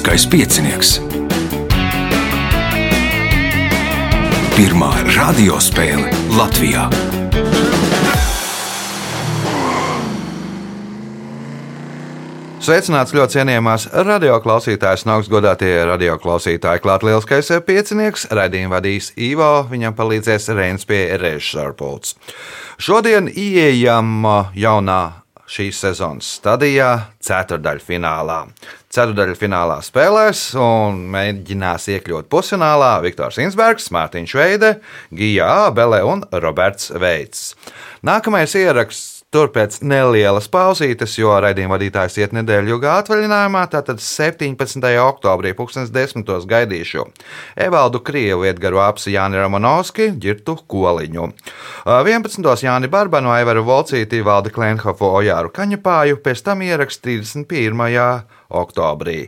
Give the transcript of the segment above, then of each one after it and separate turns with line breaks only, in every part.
Lieliskais piecinieks. Pirmā radiospēle Latvijā.
Sveicināts ļoti cienījamās radioklausītājas, un augstgadātie radioklausītāji. Klāt lielskais piecinieks, raidījumu vadīs Ivo, viņam palīdzēs Reins pie režisora pults. Šodien ieejam jaunā šīs sezonas stadijā, ceturdaļfinālā. Ceturdaļfinālā spēlēs un mēģinās iekļūt pusfinālā Viktors Insbergs, Mārtiņš Veide, Gija Ābele un Roberts Veits. Nākamais ieraksts Tur pēc nelielas pauzītes, jo raidījuma vadītājs iet nedēļu ilgā atvaļinājumā, tātad 17. oktobrī, 2010. gaidīšu Evaldu Krievu, Edgaru Apsi, Jāni Romanovski, Girtu Koliņu. 11. Jāni Barbanu, Aivaru Volcīti, Valdi Klenhofu, Ojāru Kaņepāju, pēc tam ieraksts 31. oktobrī.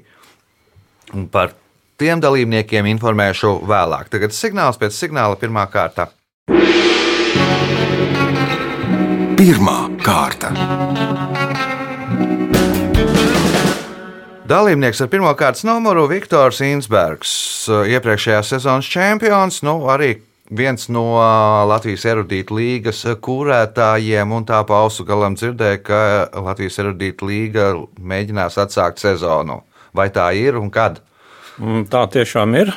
Un par tiem dalībniekiem informēšu vēlāk. Tagad signāls pēc signāla pirmā kārta.
Pirmā kārta.
Dalībnieks ar pirmā kārtas numuru Viktors Insbergs, iepriekšējās sezonas čempions, nu arī viens no Latvijas erudīta līgas kūrētājiem, un tā pa ausu galam dzirdēja, ka Latvijas erudīta līga mēģinās atsākt sezonu. Vai tā ir un kad?
Mm, Tā tiešām ir.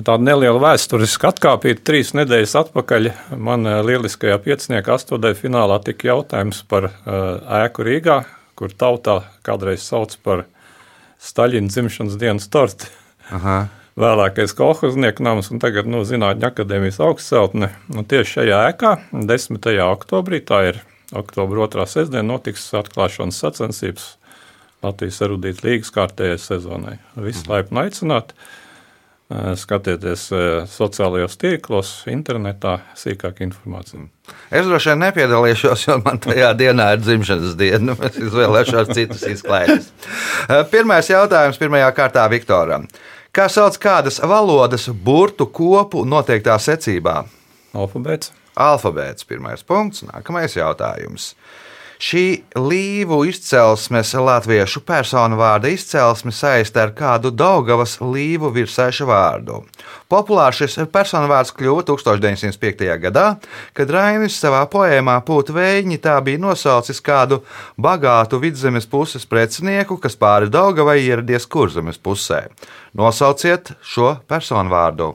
Tāda neliela vēsturiska atkāpīta trīs nedēļas atpakaļ. Man eh, lieliskajā pieciniekā astotdaļā finālā tika jautājums par uh, ēku Rīgā, kur tautā kādreiz sauc par Staļina dzimšanas dienas torti.
Aha.
Vēlākais kolhoznieku nams un tagad nu, Zinātņu akadēmijas augstceltne. Un tieši šajā ēkā 10. oktobrī, tā ir oktobra otrā sestdiena, notiks atklāšanas sacensības Latvijas erudītas līgas kārtējai sezonai. Visi laipni aicināti. Skatieties sociālajos tīklos, internetā, sīkāk informācija.
Es droši vien nepiedalīšos, jo man tajā dienā ir dzimšanas diena. Es izvēlēšos citus izklaides. Pirmais jautājums pirmajā kārtā Viktoram. Kā sauc kādas valodas burtu kopu noteiktā secībā?
Alfabēts.
Alfabēts, pirmais punkts, nākamais jautājums. Šī līvu izcelsmes latviešu personu vārda izcelsme saista ar kādu Daugavas līvu virsēšu vārdu. Populārs šis personu vārds kļuva 1905. gadā, kad Rainis savā poēmā Pūta vēģi tā bija nosaucis kādu bagātu vidzemes puses precinieku, kas pāri Daugavai ieradies kurzemes pusē. Nosauciet šo personu vārdu.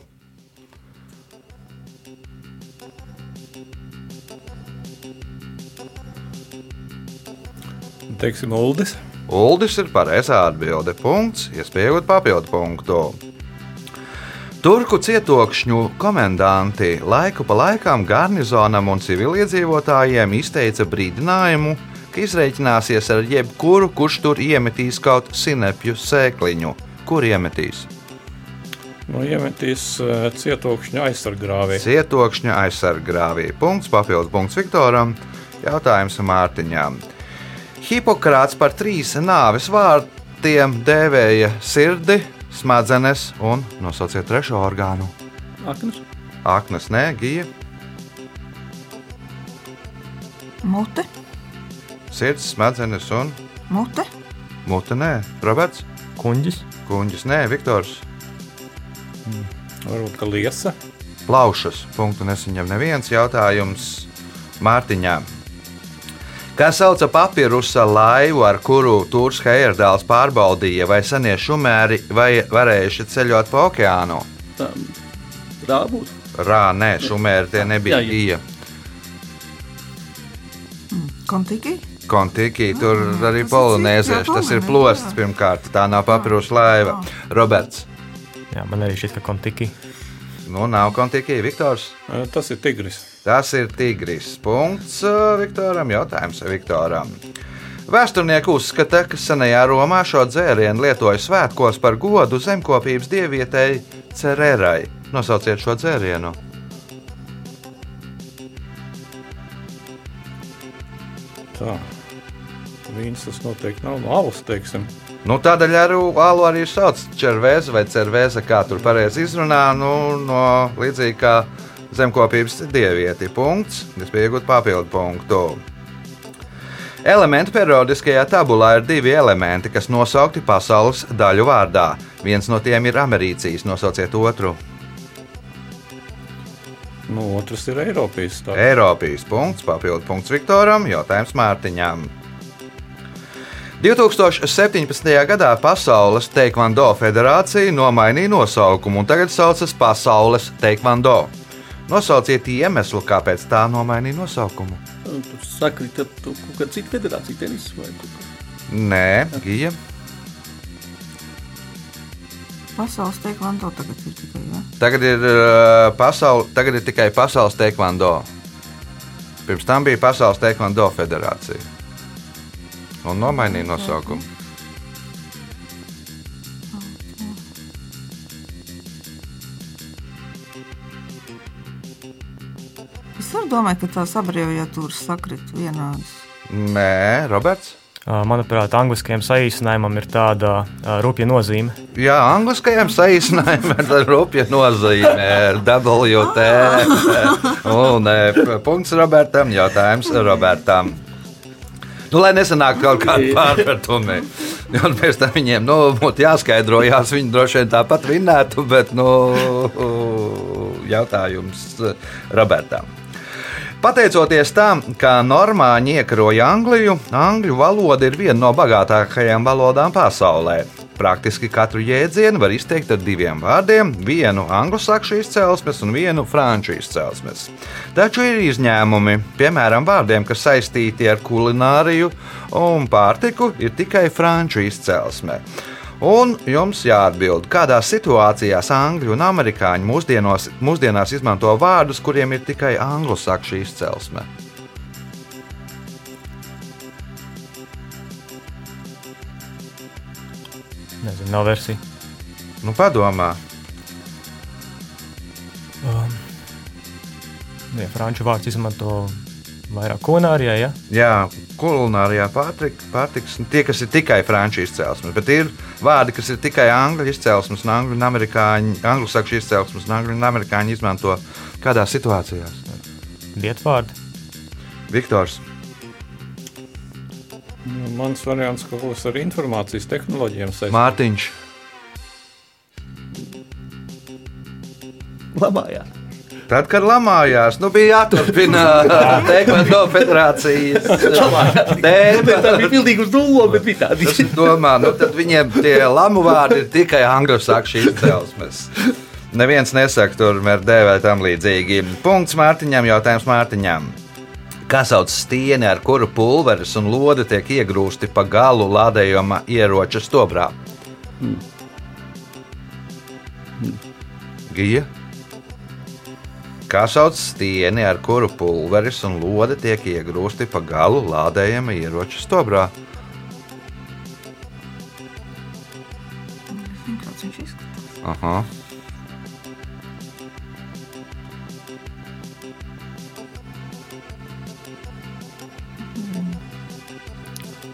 Teiksim, Uldis.
Uldis ir pareizā atbilde. Punkts, iespējot papildu punktu. Turku cietokšņu komendanti laiku pa laikam garnizonam un civiliedzīvotājiem izteica brīdinājumu, ka izreikināsies ar jebkuru, kurš tur iemetīs kaut sinepju sēkliņu. Kur iemetīs?
Nu, iemetīs uh, cietokšņa aizsargāvī.
Cietokšņa aizsargāvī. Punkts, papildus punkts Viktoram. Jautājums Mārtiņām. Hipokrāts par trīs nāves vārdiem dēvēja sirdi, smadzenes un nosauciet trešo orgānu.
Aknas.
Aknas, nē, gija,
Mute,
sirds, smadzenes un?
Mute,
mute, nē, Roberts,
Kuņģis,
kuņģis, nē, Viktors,
Varbūt ka liesa.
plaušas. Punktu nesaņem neviens. Jautājums Mārtiņām. Kā sauca papīrusa laivu, ar kuru Tūrs Heierdāls pārbaudīja, vai senie šumēri vai varējuši ceļot pa okeānu?
Tā, tā būtu.
Rā, nē, šumēri tie nebija gija.
kontīgi,
Kontiki, tur
Ah,
arī
tas ir
polinēzieši.
cits, jā,
Tas ir plosts pirmkārt, tā nav papīrusa laiva. Roberts,
jā, man arī šķiet, ka kontiki.
Nu nav kontiki, Viktors.
Uh, Tas ir tigris.
Tas ir tigris. Punkts uh, Viktoram. Jautājums Viktoram. Vēsturnieki uzskata, ka senajā Romā šo dzērienu lietoja svētkos par godu zemkopības dievietei Cererai. Nosauciet šo dzērienu.
Tā. Vīns tas noteikti nav no alus, teiksim.
Nu, tādēļ arī alu arī sauc červēza vai cervēza, kā tur pareizi izrunā, nu, no līdzīgi kā zemkopības dievieti. Punkts. Es pieņemu papildu punktu. Elementu periodiskajā tabulā ir divi elementi, kas nosaukti pasaules daļu vārdā. Viens no tiem ir americijas, nosauciet otru.
Nu, otrs ir Eiropas. tā.
Eiropijas punkts, papildu punkts Viktoram, jautājums Mārtiņām. 2017. gadā Pasaules Taekwondo federācija nomainīja nosaukumu un tagad saucas Pasaules Taekwondo. Nosauciet iemeslu, kāpēc tā nomainīja nosaukumu.
Un Tur sakrita tu kaut kāda cita federācija, tenis vai kaut kā.
Nē, Gija.
Pasaules teikvanto tagad ir tikai, ja?
Tagad ir, uh, pasaul, tagad ir tikai Pasaules Taekwondo. Pirms tam bija Pasaules Taekwondo federācija. Un nomainīja nosaukumu.
Es arī domāju, ka tās abreviatūras sakrit vienādas.
Nē, Roberts.
Manuprāt, angliskajam saīsinājumam ir tāda rupja nozīme.
Jā, angliskajam saīsinājumam ir rupja nozīme. WT. Un eh, punkts Robertam, jautājums Robertam. Nu, lai nesanāk kaut kāda pārpratumi. Un pēc tam viņiem nu, būtu jāskaidrojās. Viņi droši vien tāpat vinnētu, bet nu, jautājums Robertam. Pateicoties tam, ka normāņi iekaroja Angliju, angļu valoda ir viena no bagātākajām valodām pasaulē. Praktiski katru jēdzienu var izteikt ar diviem vārdiem - vienu anglosakšu izcelsmes un vienu franču izcelsmes. Taču ir izņēmumi, piemēram, vārdiem, kas saistīti ar kulināriju un pārtiku, ir tikai franču izcelsme. Un jums jāatbild, kādās situācijās angļu un amerikāņi mūsdienos, mūsdienās izmanto vārdus, kuriem ir tikai anglosakšu izcelsme.
Nezinu, nav versija.
Nu, padomā,
Um, ja franču vārds izmanto vairāk kulinārijā, ja?
Jā, kulinārijā pārtika, pārtiks, nu, tie, kas ir tikai franču izcelsmes, bet ir vārdi, kas ir tikai angļu izcelsmes, un angļu un amerikāņu, angļu sakšu izcelsmes, un angļu un amerikāņu izmanto kādās situācijās.
Vietvārdi.
Viktors,
Nu, Mans variants kaut kas ar informācijas tehnoloģijām saistīts.
Mārtiņš,
Labājā.
tad, kad lamājās, nu bija jāturpina Taekwondo federācijas tēma.
Tā bija pilnīgi uz nulli, bet bija tādi.
Es domāju, nu tad viņiem tie lamu vārdi ir tikai angļu sakšu izcelsmes. Neviens nesaka, tur ir dēvē tam līdzīgi. Punkts Mārtiņam, jautājums Mārtiņam. Kā sauc stieni, ar kuru pulveris un lode tiek iegrūsti pa galu lādējuma ieroča stobrā? Gija. Kā sauc stieni, ar kuru pulveris un lode tiek iegrūsti pa galu lādējuma ieroča stobrā? Aha.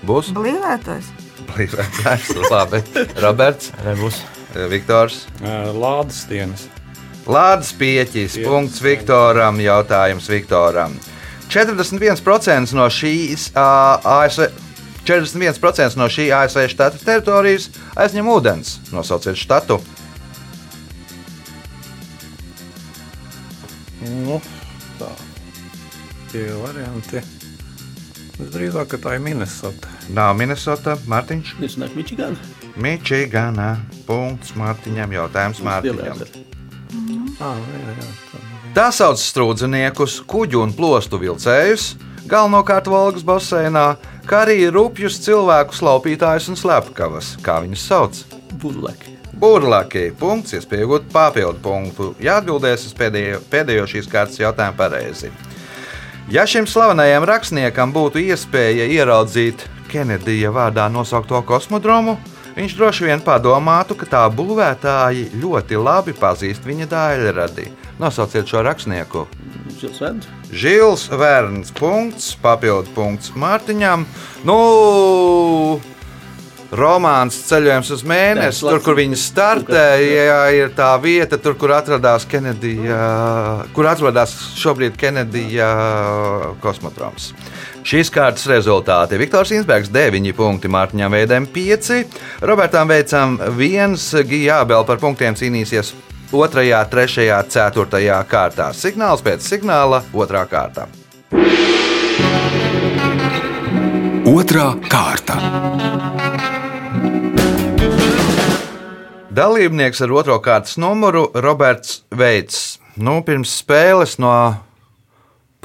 Būs
Blīvētais.
blīvētājs. Labi. Roberts,
Nebūs.
Viktors.
Lādes dienas.
Lādes pieķis. Punkts Viktoram. Jautājums Viktoram. 41% no šīs ā, ASV. 41% no šī ASV štata teritorijas aizņem ūdens. Nosauciet štatu.
Nu, tā. Tie varianti. Visdrīzāk, ka tā ir Minnesota.
Nav Minnesota, Mārtiņš.
Es neesmu Mičigāna.
Mičigana. Punkts Mārtiņam. Jautājums Mārtiņam.
Ah, jā, jā, tā.
Sauc strūdziniekus, kuģu un plostu vilcējus, galvenokārt Volgas baseinā, kā arī rupjus cilvēku slaupītājus un slepkavas, kā viņus sauc.
Burleki.
Burlaki. Punkts, iespējot papildu punktu. Jāatbildēs uz pēdējo, pēdējo šīs kārtas jautājumu pareizi. Ja šim slavenajam rakstniekam būtu iespēja ieraudzīt Kenedija vārdā nosaukto kosmodromu, viņš droši vien padomātu, ka tā būvētāji ļoti labi pazīst viņa daļradi. Nosauciet šo rakstnieku.
Žils Vērns.
Punkts, papildu punkts Mārtiņam. Nu, romāns Ceļojums uz mēnesi, tur, kur viņi startēja, ir tā vieta, tur, kur atradās Kenedija, kur atrodas šobrīd Kenedija kosmodroms. Šīs kārtas rezultāti. Viktors Insbergs 9 punkti, Mārtiņam Veidēm 5, Robertam Veicam 1, Gijābel par punktiem cīnīsies 2, 3, 4 kārtā. Signāls pēc signāla 2 kārtā.
Otra kārta.
Dalībnieks ar otro kārtas numuru Roberts Veits. Nu, pirms spēles no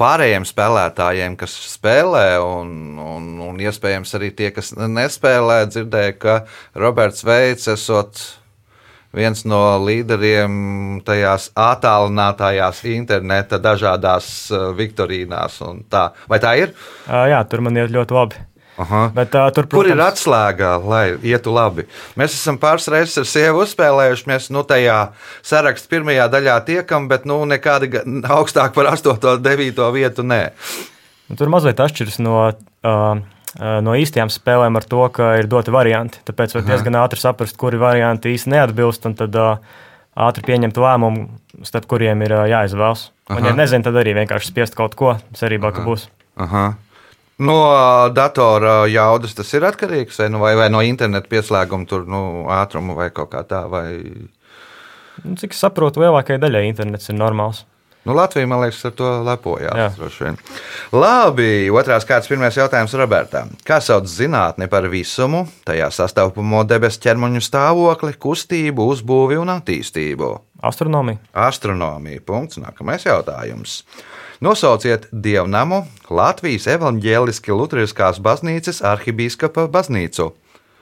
pārējiem spēlētājiem, kas spēlē, un, un, un iespējams arī tie, kas nespēlē, dzirdēja, ka Roberts Veits esot viens no līderiem tajās attālinātajās interneta dažādās uh, viktorīnās. tā. Vai tā ir?
Jā, tur man iet ļoti labi.
Aha.
Bet, uh, tur,
Kur ir
protams,
atslēga, lai ietu labi? Mēs esam pāris reizes ar sievu uzspēlējuši. Mēs nu, tajā sarakstā pirmajā daļā tiekam, bet nu, nekādi augstāk par 8, 9 vietu nē.
tur mazliet atšķiras no, uh, no īstajām spēlēm ar to, ka ir doti varianti. Tāpēc var diezgan ātri saprast, kuri varianti īsti neatbilst, un tad uh, ātri pieņemt lēmumu, starp kuriem ir uh, jāizvēlas. Un, ja
Aha.
nezinu, tad arī vienkārši spiest kaut ko, cerībā, ka būs.
Aha. No datora jaudas tas ir atkarīgs vai, nu, vai, vai no interneta pieslēguma, tur, nu, ātruma vai kaut kā tā. Vai...
Nu, cik es saprotu, lielākajai daļai internets ir normāls.
Nu, Latvija, man liekas, ar to
Jā.
lepojās. Labi, otrās kārtas pirmais jautājums Robertam. Kā sauc zinātni par visumu, tajā sastāvamo debesu ķermeņu stāvokli, kustību, uzbūvi un attīstību?
Astronomija.
Astronomija. Punkts. Nākamais jautājums. Nosauciet dievnamu Latvijas evaņģēliski Lutheriskās baznīcas arhibīskapa baznīcu.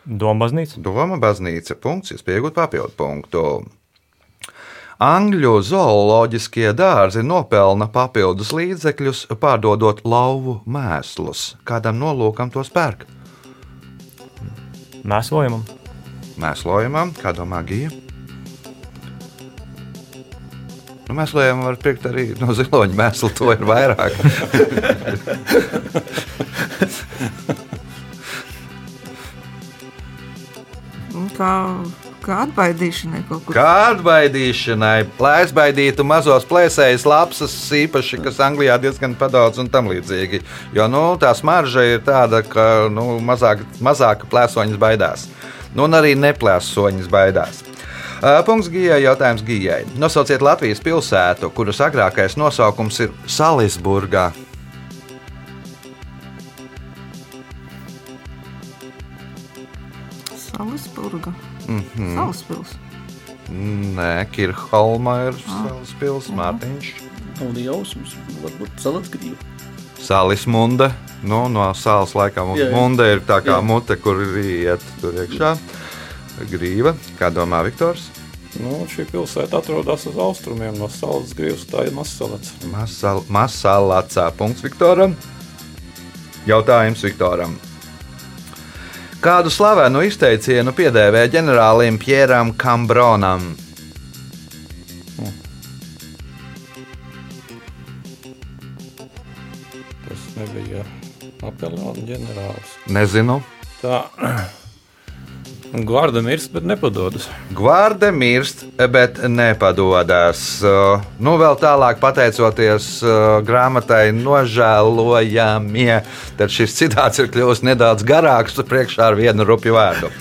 Doma baznīca.
Doma baznīca. Punkts. Jūs pieaugat papildu punktu. Angļu zooloģiskie dārzi nopelna papildus līdzekļus, pārdodot lauvu mēslus. Kādam nolūkam tos pērk?
Mēslojumam.
Mēslojumam, kā domā Gija? Nu, mēslojumam var pirkt arī no ziloņa mēsla, to ir vairāk.
Kā, kā atbaidīšanai kaut kur.
Kā atbaidīšanai, lai aizbaidītu mazos plēsējus, lapsas, īpaši, kas Anglijā diezgan padaudz un tam līdzīgi. Jo nu, tā smarža ir tāda, ka nu, mazāk, mazāk plēsoņas baidās. Nu, un arī neplēsoņas baidās. Ā, Punkts Gijai, jautājums Gijai. Nosauciet Latvijas pilsētu, kuras agrākais nosaukums ir Salisburgā.
Salisburga.
Mm -hmm.
Salaspils.
Nē, Kirchholma ir Salisburgas, Mārtiņš.
Nav ne jausmas, varbūt salats grība.
Sālismunda. Nu, no sāla laikam
Jā, jā.
munda ir tā kā
Jā.
mute, kur ir iet tur iekšā. Grīva, kā domā Viktors?
Nu, šī pilsēta atrodas uz austrumiem no salas grīvas, tā ir Masalats.
Masalacā. Punkts Viktoram. Jautājums Viktoram. Kādu slavenu izteicienu piedēvē ģenerālim Pieram Kambronam?
Tas nebija Napoleona ģenerālis.
Nezinu.
Tā Gvārda mirst, bet nepadodas.
Gvārde mirst, bet nepadodas. Nu, vēl tālāk, pateicoties grāmatai, nožēlojamie, tad šis citāts ir kļuvis nedaudz garāks, priekšā ar vienu rupju vārdu.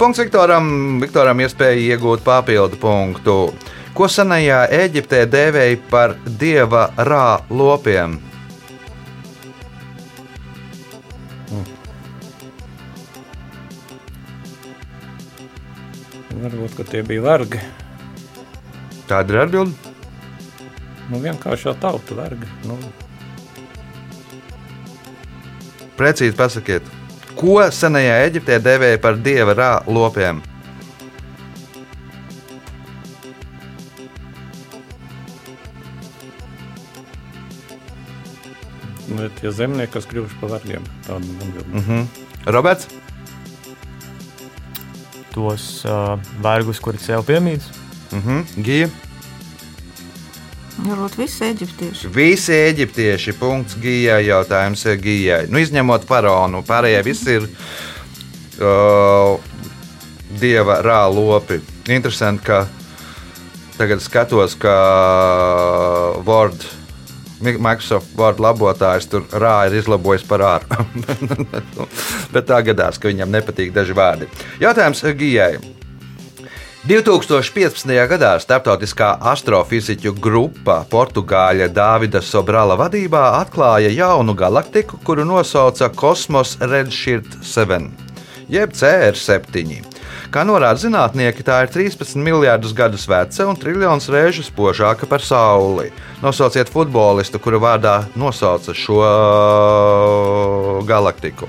Punkts Viktoram. Viktoram iespēja iegūt papildu punktu. Ko senajā Eģiptē dēvēja par dieva rā lopiem?
Varbūt ka tie bija vergi.
Kāda ir atbilde?
Nu, vienkāršā tauta vergi. Nu,
Precīzi pasakiet, ko senajā Eģiptē dēvēja par dieva rā lopiem?
nu, tie zemnieki, kas kļuvuši par vergiem. Tāda man
Mm -hmm. Roberts?
Tos uh, vergus, kuri cēlīja piemītus.
Mm -hmm. Gija?
Varbūt visi eģiptieši.
Visi eģiptieši. Punkts Gijai. Jautājums ir Gijai. Nu, izņemot faraonu, pārējie visi ir uh, dieva rālopi. Interesanti, ka tagad skatos, ka Word. Microsoft Word labotājs tur rā ir izlabojis par ārā. Bet tā gadās, ka viņam nepatīk daži vārdi. Jautājums Gijai. 2015. gadā starptautiskā astrofiziķu grupa Portugāļa Dāvida Sobrala vadībā atklāja jaunu galaktiku, kuru nosauca Kosmos Redshirt 7, jeb CR7. Kā norāda zinātnieki, tā ir 13 miljardus gadus veca un triljonus reižu spožāka par Sauli. Nosauciet futbolistu, kura vārdā nosauca šo galaktiku.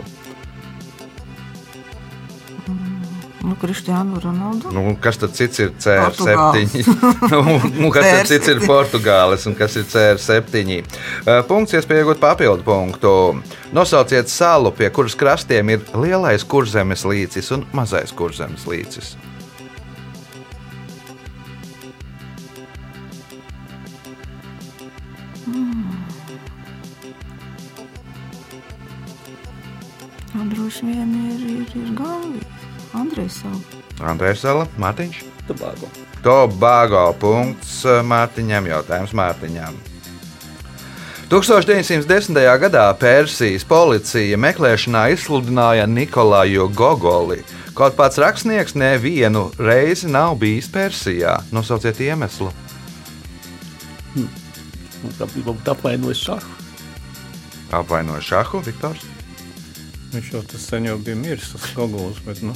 Nu, Kristiānu Ronaldu.
Nu, kas tad cits ir CR7? nu, nu, kas tad cits ir Portugāles un kas ir CR7? Uh, punkts, iespēja iegūt papildu punktu. Nosauciet salu, pie kuras krastiem ir lielais kurzemes līcis un mazais kurzemes līcis.
Nu, droši vien ir, ir, ir Gambija. Andrejs savu.
Andrēs Zala, Mārtiņš.
Tobago.
Tobago punkts Mārtiņam, jautājums Mārtiņam. 1910. gadā Persijas policija meklēšanā izsludināja Nikolaju Gogoli. Kaut pats rakstnieks nevienu reizi nav bijis Persijā. Nosauciet iemeslu.
Varbūt apvainojas šādu.
Apvainoja šahu, Viktors.
Viņš jau tas sen jau bija miris, tas Gogols, bet, nu,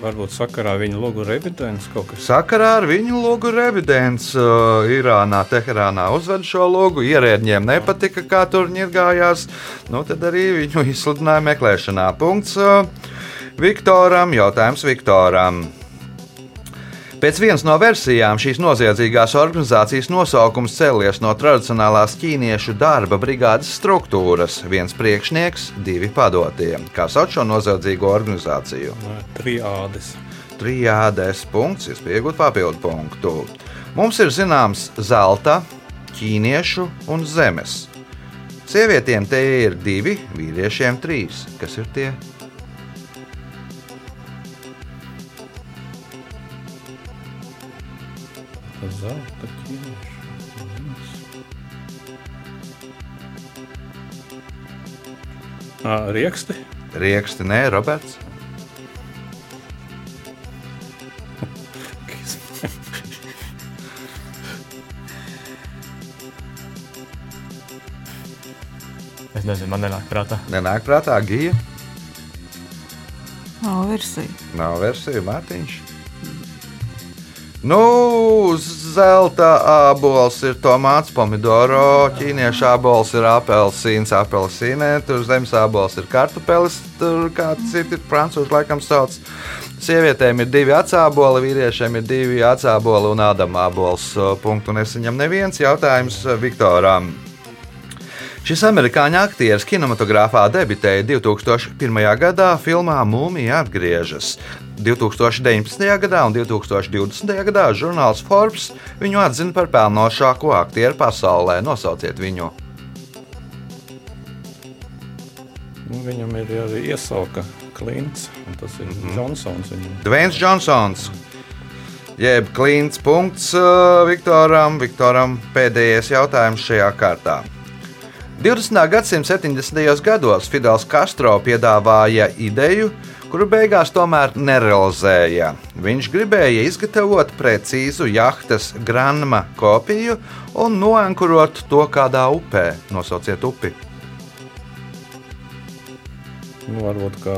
varbūt sakarā viņa logu revidents kaut kas.
Sakarā ar viņu logu revidents uh, Irānā, Teherānā uzved šo logu. Ierēdņiem nepatika, kā tur ņirgājās. Nu, tad arī viņu izsludināja meklēšanā. Punkts uh, Viktoram. Jautājums Viktoram. Pēc vienas no versijām šīs noziedzīgās organizācijas nosaukums cēlies no tradicionālās ķīniešu darba brigādes struktūras. Viens priekšnieks, divi padotie. Kā sauc šo noziedzīgo organizāciju?
Triādes.
Trijādēs punkts, iespējot papildu punktu. Mums ir zināms zelta, ķīniešu un zemes. Sievietēm te ir divi, vīriešiem trīs. Kas ir tie?
Zelta ķīniešu. Ā, Rieksti.
Rieksti, nē, Roberts.
Es nezinu, man nenāk prātā.
Nenāk prātā gija.
Nav versija.
Nav versija, Mārtiņš. Nu, zelta abols ir tomāts, pomidoro, ķīniešu abols ir apelsīns, apelsīnē, tur zemes abols ir kartupelis, tur kāds cits ir francūžu laikam sauc. Sievietēm ir divi atsāboli, vīriešiem ir divi atsāboli un ādama abols. Punktu nesaņem neviens jautājums Viktoram. Šis amerikāņu aktieris kinematogrāfā debitēja 2001. gadā filmā Mūmija atgriežas. 2019. gadā un 2020. gadā žurnāls Forbes viņu atzina par pelnošāko aktieru pasaulē. Nosauciet viņu!
Nu, viņam ir arī iesauka klints, un tas ir mm -hmm. Johnsons. Viņam.
Dvains Džonsons. Jeb klints punkts uh, Viktoram. Viktoram pēdējais jautājums šajā kārtā. 20. gadsimta 70. gados Fidels Castro piedāvāja ideju, kuru beigās tomēr nerealizēja. Viņš gribēja izgatavot precīzu jahtas granma kopiju un noankurot to kādā upē. Nosauciet upi.
Nu, varbūt kā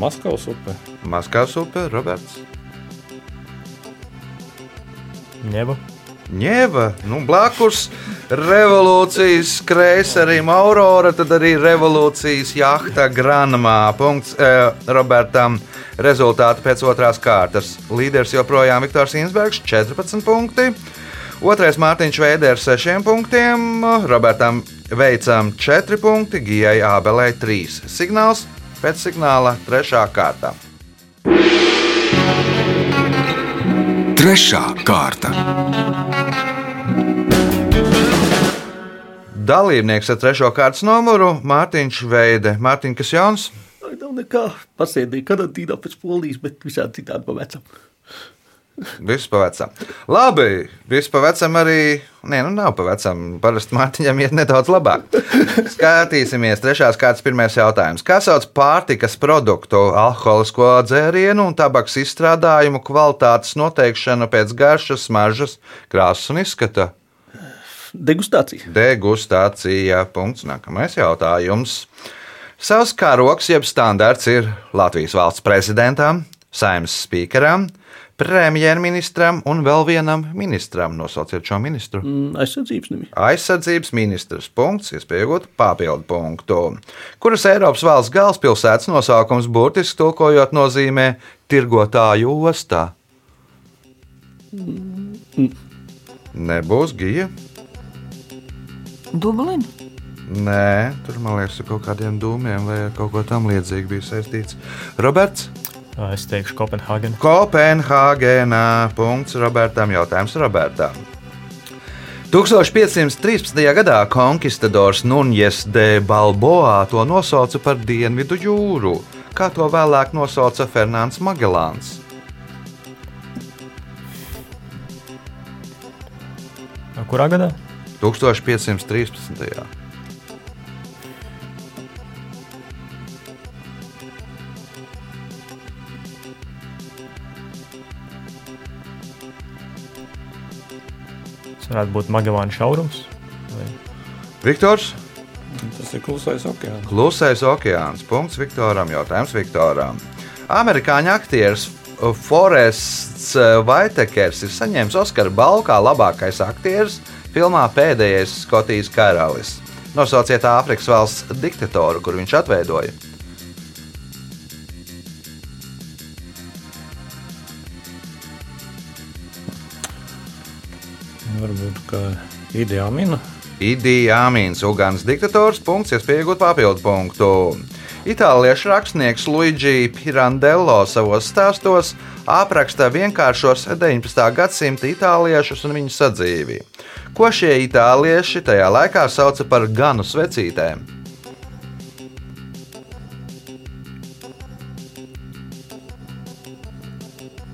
Maskavas upe.
Maskavas upe, Roberts.
Ņēbu.
Ņēva, nu, blakus revolūcijas kreiserim Aurora, tad arī revolūcijas jahta Granmā. Punkts eh, Robertam. Rezultāti pēc otrās kārtas. Līderis joprojām Viktors Insbergs, 14 punkti. Otrais Mārtiņš Veiders, 6 punktiem. Robertam Veicam 4 punkti, Gijai Ābelē 3. Signāls pēc signāla 3. kārta.
Trešā kārta.
Dalībnieks ar trešo kārtas numuru Mārtiņš Veide. Mārtiņš, kas jauns?
nav nekā. Pasēdēju karantīnā pēc polijas, bet visādi citādi pa vecam.
Viss pa vecam. Labi, viss pa vecam arī. Nē, nu nav pa vecam. Parasti Mārtiņam iet nedaudz labāk. Skatīsimies, trešās kārtas pirmais jautājums. Kā sauc pārtikas produktu, alkoholisko dzērienu un tabaks izstrādājumu kvalitātes noteikšanu pēc garšas, smaržas, krāsas un izskata?
Degustācija.
Degustācija. Punkts. Nākamais jautājums. Savs karoks, jeb standarts ir Latvijas valsts prezidentam, saimnes spīkeram, premjerministram un vēl vienam ministram. Nosauciet šo ministru.
Mm, Aizsardzības nemī.
Aizsardzības ministrs. Punkts, iespējot papildu punktu. Kuras Eiropas valsts galvaspilsētas nosaukums burtiski tulkojot nozīmē tirgotāju ostā? Nebūs gija.
Dublina.
Nē, tur man liekas, ar kaut kādiem dūmiem vai kaut ko tam līdzīgu bija saistīts. Roberts,
Es teikšu, Kopenhāgena.
Kopenhāgenā. Punkts Robertam. Jautājums Robertam. 1513. gadā konkistadors Nunjes de Balboa to nosauca par Dienvidu jūru, kā to vēlāk nosauca Fernands Magelāns.
Kurā gadā?
1513.
Tas varētu būt Magelāna šaurums. Vai...
Viktors,
Tas ir klusais okeāns.
Klusais okeāns. Punkts Viktoram. Jautājums Viktoram. Amerikāņu aktieris Forests Vaitekers ir saņēmis Oskara balvu kā labākais aktieris filmā Pēdējais Skotijas karalis. Nosauciet Āfrikas valsts diktatoru, kur viņš atveidoja.
Varbūt kā ideāla mina.
Idija Amīns, Ugānas diktators, punkts, iespēja iegūt papildu punktu. Itāliešu rakstnieks Luigi Pirandello savos stāstos apraksta vienkāršos 19. gadsimta itāliešus un viņu sadzīvi. Ko šie itālieši tajā laikā sauca par ganu svecītēm?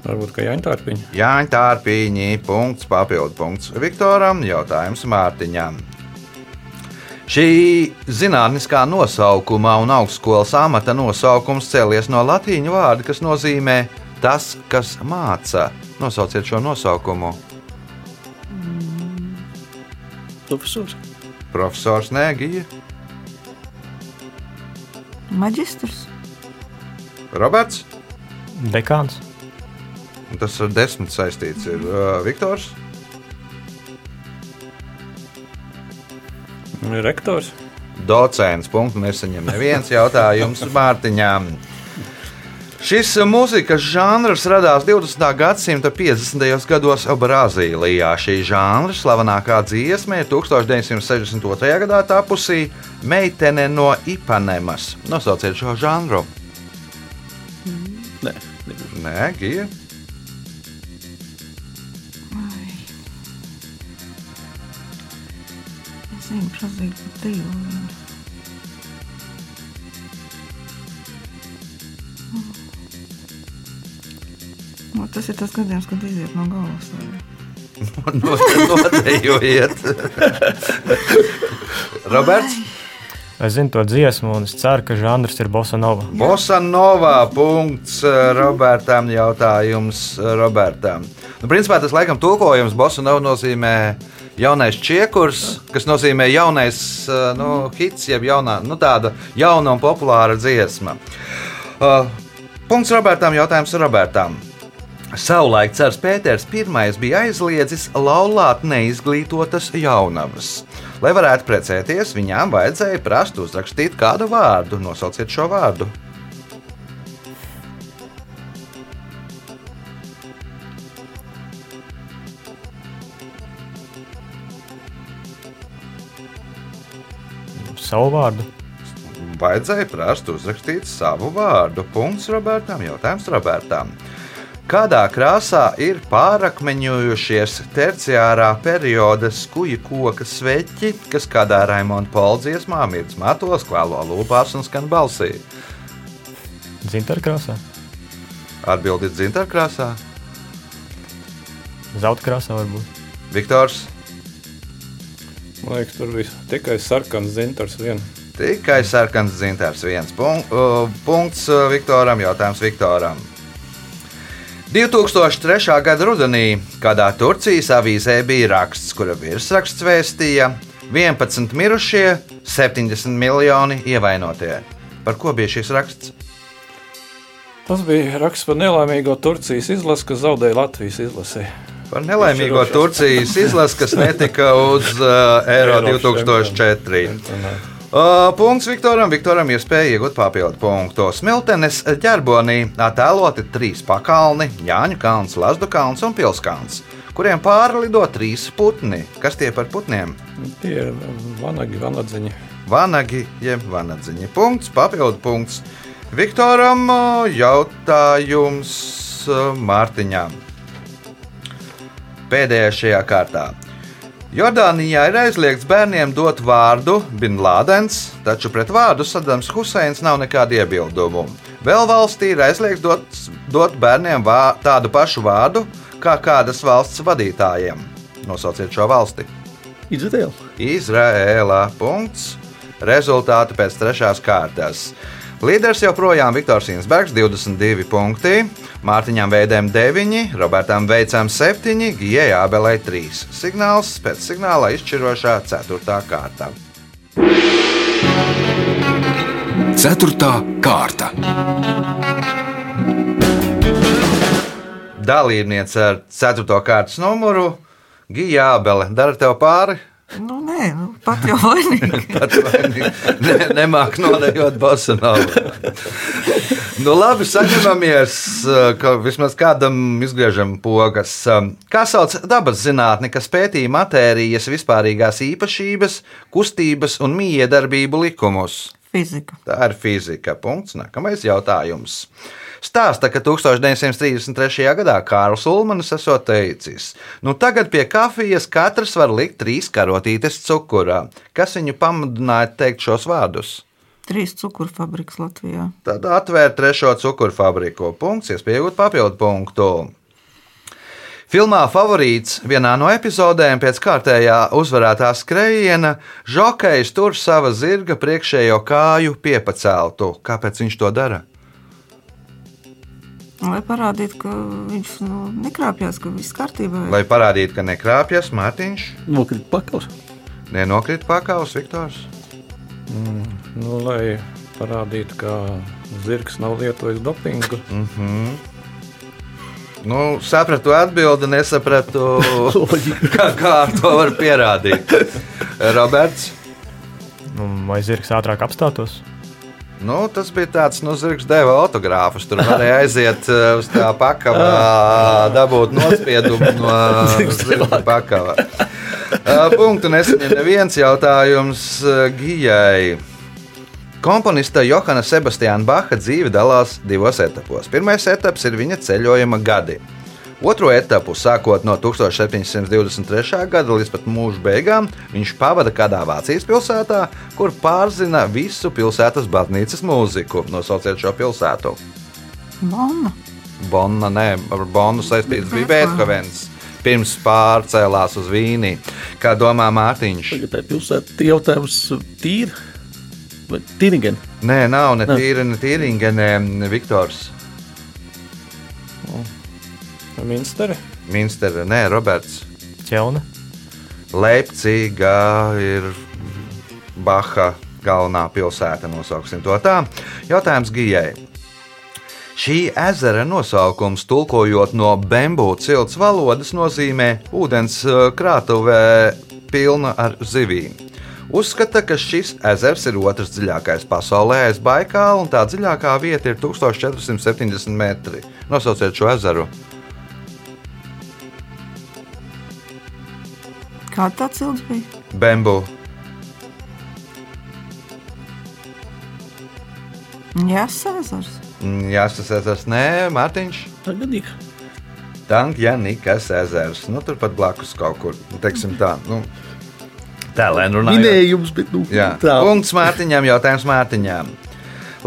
Varbūt kā Jaņtārpiņa.
Jāņa Tārpīņi, punkts, papildu punkts Viktoram, jautājums Mārtiņam. Šī zinātniskā nosaukuma un augstskolas amata nosaukums cēlies no latīņu vārda, kas nozīmē tas, kas māca. Nosauciet šo nosaukumu.
Profesors.
Profesors Nēgija,
Maģistrs.
Roberts.
Dekāns.
Tas ar desmit saistīts ir uh, Viktors.
Rektors.
Docents. Punktu nesaņem neviens jautājums Mārtiņām. Šis mūzikas žanrs radās 20. gadsimta 50. gados Brazīlijā. Šī žanra slavenākā dziesma ir 1962. gadā tapusī Meitene no Ipanemas. Nosauciet šo žanru.
Nē.
Nē, Gija.
Es zinu, prasīt par divu. Nu, tas ir tas gadījums, kad iziet no galvas.
Nodejojiet. Roberts.
Es zinu to dziesmu, un es ceru, ka žanrs ir bossa nova.
Bosa Nova. Punkts eh, Robertam. Jautājums eh, Robertam. Nu, principā tas laikam tulkojums Bosa Nova nozīmē jaunais čiekurs, kas nozīmē jaunais eh, nu, hits, jeb jaunā, nu, tāda jauna un populāra dziesma. Uh, punkts Robertam. Jautājums Robertam. Savulaik Cērs Pēters I bija aizliedzis laulāt neizglītotas jaunavas. Lai varētu precēties, viņām vajadzēja prast uzrakstīt kādu vārdu. Nosauciet šo vārdu.
Savu vārdu.
Vajadzēja prast uzrakstīt savu vārdu. Punkts Robertam. Jautājums Robertam. Kādā krāsā ir pārakmeņojušies terciārā perioda skuju koka sveķi, kas kādā Raimonda Poldziesmā mirdz matos, kvēlo lūpās un skan balsī?
Zintāra krāsā,
Atbildi dzintarkrāsā.
zelta krāsā varbūt.
Viktors.
Man liekas, tur bija tikai sarkans zintars vien.
Tikai sarkans dzintars. Viens punk, uh, punkts Viktoram, jautājums Viktoram. 2003. gada rudenī kādā Turcijas avīzē bija raksts, kura virsraksts vēstīja 11 mirušie, 70 miljoni ievainotie. Par ko bija šis raksts?
Tas bija raksts par nelaimīgo Turcijas izlasi, kas zaudēja Latvijas izlasē.
Par nelaimīgo. Turcijas izlasi, kas netika uz uh, Eiro 2004. Uh, punkts Viktoram. Viktoram iespēja iegūt papildu punktu. Smiltenes ģerbonī attēloti trīs pakalni - Jāņu kalns, Lazdu kalns un Pilskalns, kuriem pāri lido trīs putni. Kas tie par putniem?
Tie ir vanagi, vanadziņi.
Vanagi jeb vanadziņi. Punkts, papildu punkts. Viktoram uh, jautājums uh, Mārtiņām. Pēdējā šajā kārtā. Jordānijā ir aizliegts bērniem dot vārdu Bin Lādens, taču pret vārdu Sadams Huseins nav nekādu iebildumu. Vēl valstī ir aizliegts dot, dot bērniem vā, tādu pašu vārdu kā kādas valsts vadītājiem. Nosauciet šo valsti.
Izraēla.
Izraēlā. Punkts. Rezultāti pēc trešās kārtas. Līderis joprojām Viktors Insbergs, 22 punkti, Mārtiņam Veidēm 9, Robertam Veicam 7, Gijai Ābelē 3. Signāls pēc signāla izšķirošā 4. kārta.
Ceturtā kārta.
Dalībniece ar 4. kārtas numuru Gija Ābele. Dara tev pāri?
Nu, nē, nu, pat jau vainīgi.
Pat vainīgi. ne, nemāk nodejot bosanovu. nu, labi, saņemamies, ka vismaz kādam izgriežam pogas. Kā sauc dabas zinātni, kas pētīja matērijas vispārīgās īpašības, kustības un miedarbību likumus?
Fizika.
Tā ir fizika. Punkts. Nākamais jautājums. Stāsta, ka 1933. gadā Kārls Ulmans esot teicis, nu tagad pie kafijas katrs var likt trīs karotītes cukurā. Kas viņu pamudināja teikt šos vārdus?
Trīs cukuru fabriks Latvijā.
Tad atvērt trešo cukuru fabriku. Punkts, iespējot papildu punktu. Filmā Favorīts vienā no epizodēm pēc kārtējā uzvarētā skrējiena žokejs tur sava zirga priekšējo kāju piepaceltu. Kāpēc viņš to dara?
Lai parādītu, ka viņš nu, nekrāpjas, ka viss kārtībā.
Lai parādītu, ka nekrāpjas Mārtiņš,
Nokrita pakaus.
nenokrīt pakaus Viktors.
Nu, lai parādītu, ka zirgs nav lietojis dopingu.
Nu, sapratu atbildi, nesapratu, kā, kā to var pierādīt. Roberts.
Nu, vai zirgs ātrāk apstātos?
Nu, tas bija tāds, nu, zirgs deva autogrāfus. Tur varēja aiziet uh, uz tā pakāpē, dabūt nospiedumu no zirga pakāpē. Punktu nesaņem neviens jautājums Gijai. Komponista Johana Sebastiāna Baha dzīve dalās divos etapos. Pirmais etaps ir viņa ceļojuma gadi. Otro etapu, sākot no 1723. gada līdz pat mūža beigām, viņš pavada kādā Vācijas pilsētā, kur pārzina visu pilsētas baznīcas mūziku. Nosauciet šo pilsētu.
Bonna.
Bonna, nē, ar Bonu saistīts bija Beethovens. Pirms pārcēlās uz Vīni. Kā domā Mārtiņš?
Tā ir pilsēta. Tie jautājums tīri. Vai tīringen?
Nē, nav ne
Nē.
tīra, ne tīringa, ne Viktors.
Minsteri.
Minstera, nē, Roberts.
Ķelna.
Leipziga ir Baha galvenā pilsēta, nosauksim to tā. Jautājums Gijai. Šī ezera nosaukums, tulkojot no bambu cilts valodas, nozīmē ūdens eh, krātuvē pilna ar zivīm. Uzskata, ka šis ezers ir otrs dziļākais pasaulē aiz Baikāla, un tā dziļākā vieta ir 1470 metri. Nosauciet šo ezeru.
Kāda tā cilts bija?
Bambu.
Jā, Cēzars.
Jā, tas ezers, nē, Mārtiņš.
Tagadīgi.
Tankjanikas ezers. Nu, turpat blakus kaut kur. Teiksim tā. Nu, tā, lai runājam.
Minējums, bet nu,
Jā,
tā.
punkts Mārtiņam, jautājums Mārtiņam.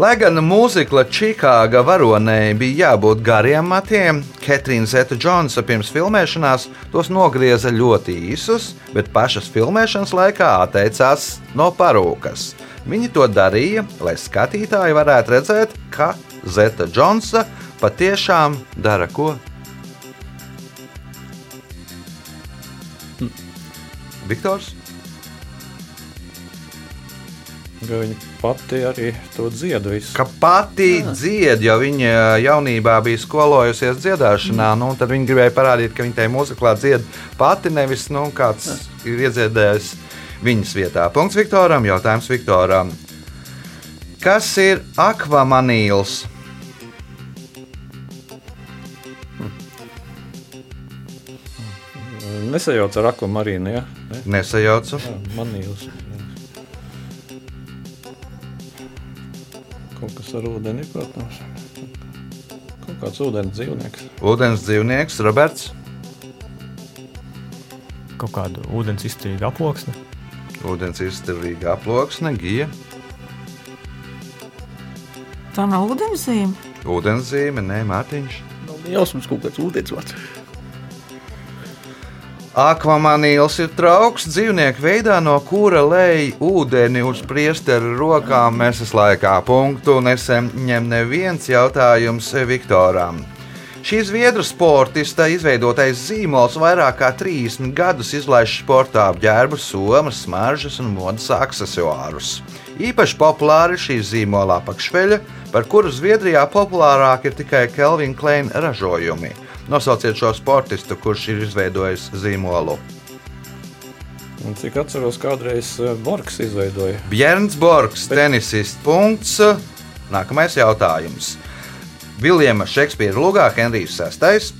Lai gan mūzikla Čikāga varonei bija jābūt gariem matiem, Ketrīna Zeta Džonsa pirms filmēšanās tos nogrieza ļoti īsus, bet pašas filmēšanas laikā atteicās no parūkas. Viņi to darīja, lai skatītāji varētu redzēt, ka Zeta Džonsa patiešām dara ko. Viktors?
Ka viņa pati arī to dziedā.
ka pati dzied, jo viņa jaunībā bija skolojusies dziedāšanā. Nu, tad viņa gribēja parādīt, ka viņa tajā mūziklā dzied pati, nevis nu, kāds ir iedziedējis viņas vietā. Punkts Viktoram, jautājums Viktoram. Kas ir akvamanīls?
Nesajauc ar akvamarīnu. Ja? Ne?
Nesajaucu.
Jā, Manīlis. Kaut kas ar ūdeni, protams. Kaut kāds ūdens dzīvnieks.
Vodens dzīvnieks, Roberts.
Kaut kāda ūdens izturīga aploksne.
Vodens izturīga aploksne, gija.
Tā nav ūdenszīme.
Vodens zīme, nē, Mārtiņš.
Nav jausmas kaut kāds ūdensvārds.
Akvamanīls ir trauks dzīvnieku veidā, no kura lej ūdeni uz priesteru rokām mēsas laikā. Punktu nesaņem neviens jautājums Viktoram. Šī zviedru sportista izveidotais zīmols vairāk kā 30 gadus izlaiž sportā apģērbu, somas, smaržas un modes aksesuārus. Īpaši populāri šī zīmola apakšveļa, par kuru Zviedrijā populārāk ir tikai Kelvina Kleina ražojumi. Nosauciet šo sportistu, kurš ir izveidojis zīmolu.
Un cik atceros, kādreiz eh, Borgs izveidoja.
Bjērns Borgs, tenisists. Punkts. Nākamais jautājums. Viljama Šekspīra lugā Henrijs VI.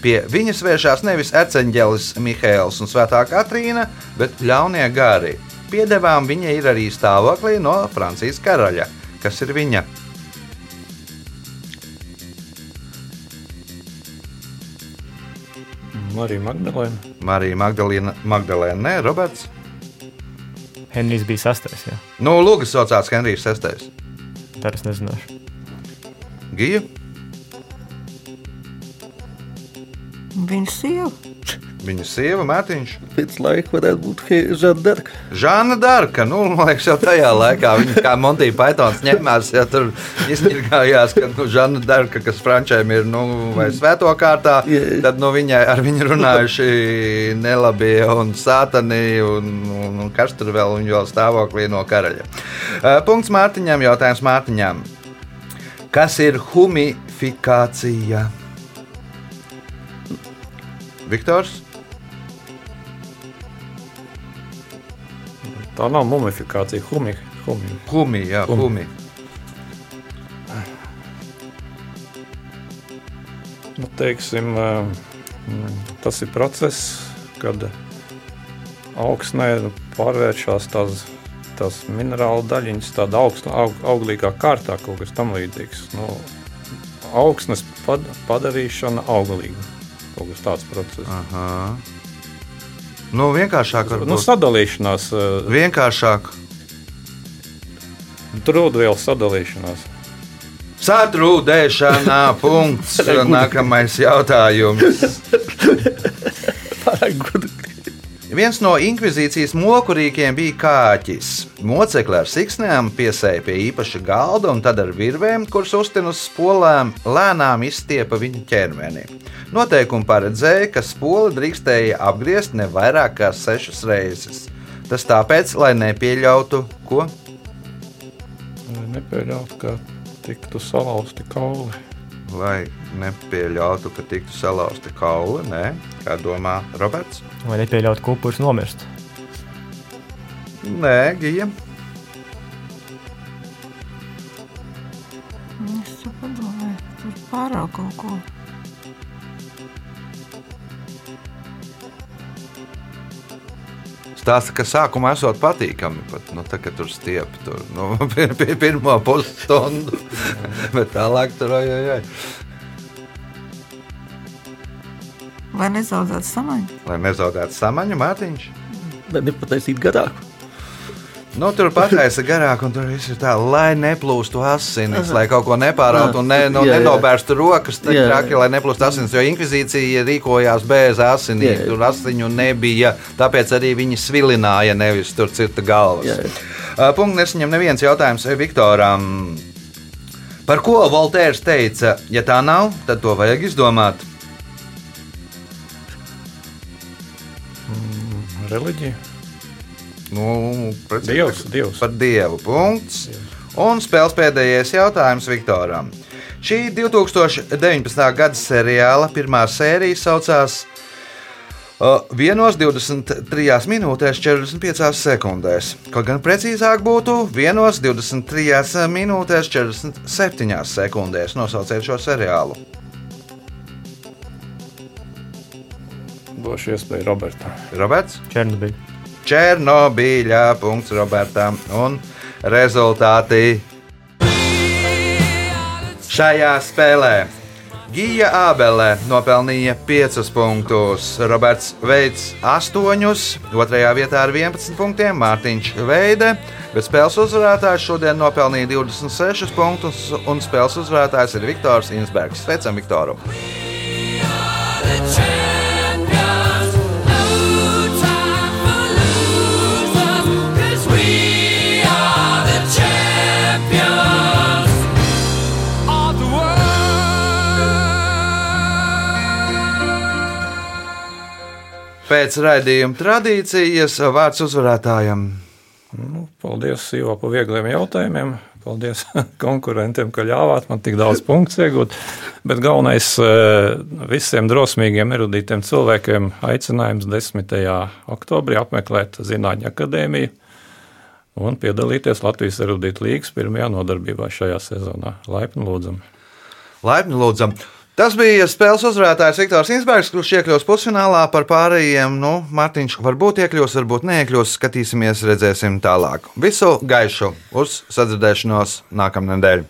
Pie viņas vēršās nevis arcangēlis Mihails un Svētā Katrīna, bet ļaunie gari. Piedevām viņa ir arī stāvoklī no Francijas karaļa. Kas ir viņa?
Marija Magdalēna.
Marija Magdalēna, Magdalēna, nē, Roberts.
Henrijs bija sastais. Jā.
Nu, Lūgas saucās Henrijs VI.
Tā es nezināšu.
Gija,
Viņa sieva.
Viņa sieva Mārtiņš.
Pēc laika varētu būt Žana Darka.
Žāna Darka, nu, man liekas, jau tajā laikā viņa kā Monty Pythons ņemās, ja tur izņirgājās, ka nu, Žāna Darka, kas frančēm ir, nu, vai svēto kārtā, tad nu, viņai ar viņu runājuši nelabie un sātani, un, un, un kas tur vēl, un vēl stāvoklī no karaļa. Uh, Punkts Mārtiņam, jautājums Mārtiņam. Kas ir humifikācija? Viktors?
Tā nav mumifikācija, humija. humija.
Humi, jā,
Humi.
humi.
Nu, teiksim, mm, tas ir process, kad augsnē pārvēršas tās, tās minerālu daļiņas tādā augstā, aug, auglīgā kārtā, kaut kas tam līdzīgs. Nu, augsnes pad, padarīšana auglīga. Kaut kas tāds process.
Aha. Nu, vienkāršāk
Nu,
būt.
sadalīšanās, eh,
Vienkāršāk.
trūdvielu sadalīšanās.
Satrūdēšanā punkts. Nākamais jautājums.
Pārāk gudri.
Viens no inkvizīcijas mokurīkiem bija kāķis. Mocekli ar siksnēm piesēja pie īpaša galda un tad ar virvēm, kuras uztin uz spolēm, lēnām izstiepa viņa ķermeni. Noteikumi paredzēja, ka spoli drīkstēja apgriezt ne vairāk kā sešas reizes. Tas tāpēc, lai nepieļautu ko?
Lai nepieļautu, ka tiktu salauzti kauli.
Lai nepieļautu, ka tiktu salauzti kauli, nē, kā domā Roberts?
Vai nepieļaut kupurs nomirst?
Nē, Gija.
Es saprotu, tur pārāk kaut ko.
Stāsta, ka sākumā esot patīkami, pat nu, tā, kad tur stiep tur, nu, pir, pir, pirmo pusstundu, bet tālāk tur oj, oj, oj.
Vai nezaudēt samaņu?
Lai nezaudētu samaņu, Mārtiņš.
Lai nepataisītu garāku.
Nu, tur pataisa garāk, un tur viss ir tā, lai neplūstu asinis, lai kaut ko nepārātu un ne, nu,
Jā, jā.
nenobērstu rokas, tā
Jā.
traki, lai neplūstu asinis. Jo inkvizīcija rīkojās bez asinīm, tur asiņu nebija. Tāpēc arī viņi svilināja, nevis tur cirta galvas.
Jā, jā.
Uh, Punkts nesaņem neviens jautājums eh, Viktoram. Par ko Voltērs teica, ja tā nav, tad to vajag izdomāt.
Reliģija.
Nu,
Dievs, Dievs.
Par dievu. Punkts. Un spēles pēdējais jautājums Viktoram. Šī 2019. gada seriāla pirmā sērija saucās uh, 1,23 minūtēs 45 sekundēs. Kaut gan precīzāk būtu 1,23 minūtēs 47 sekundēs. Nosauciet šo seriālu.
Došu iespēju Robertam.
Roberts?
Černobiļa.
Černobīļā. Punkts Robertam. Un rezultāti šajā spēlē. Gija Ābele nopelnīja 5 punktus, Roberts Veids 8, 2. vietā ar 11 punktiem, Mārtiņš Veide, bet spēles uzvarētājs šodien nopelnīja 26 punktus, un spēles uzvarētājs ir Viktors Insbergs. Sveicam Viktoru! Pēc raidījuma tradīcijas vārds uzvarētājam.
Nu, paldies, Ivo, par viegliem jautājumiem. Paldies konkurentiem, ka ļāvāt man tik daudz punktu iegūt. Bet galvenais eh, visiem drosmīgiem, erudītiem cilvēkiem aicinājums 10. oktobrī apmeklēt Zinātņu akadēmiju un piedalīties Latvijas erudītu līgas pirmajā nodarbībā šajā sezonā. Laipni lūdzam!
Laipni lūdzam! Tas bija spēles uzvarētājs Viktors Insbergs, kurš iekļūs pusfinālā par pārējiem. Nu, Mārtiņš varbūt iekļūs, varbūt neiekļūs. Skatīsimies, redzēsim tālāk. Visu gaišu uz sadzirdēšanos nākamnedēļ!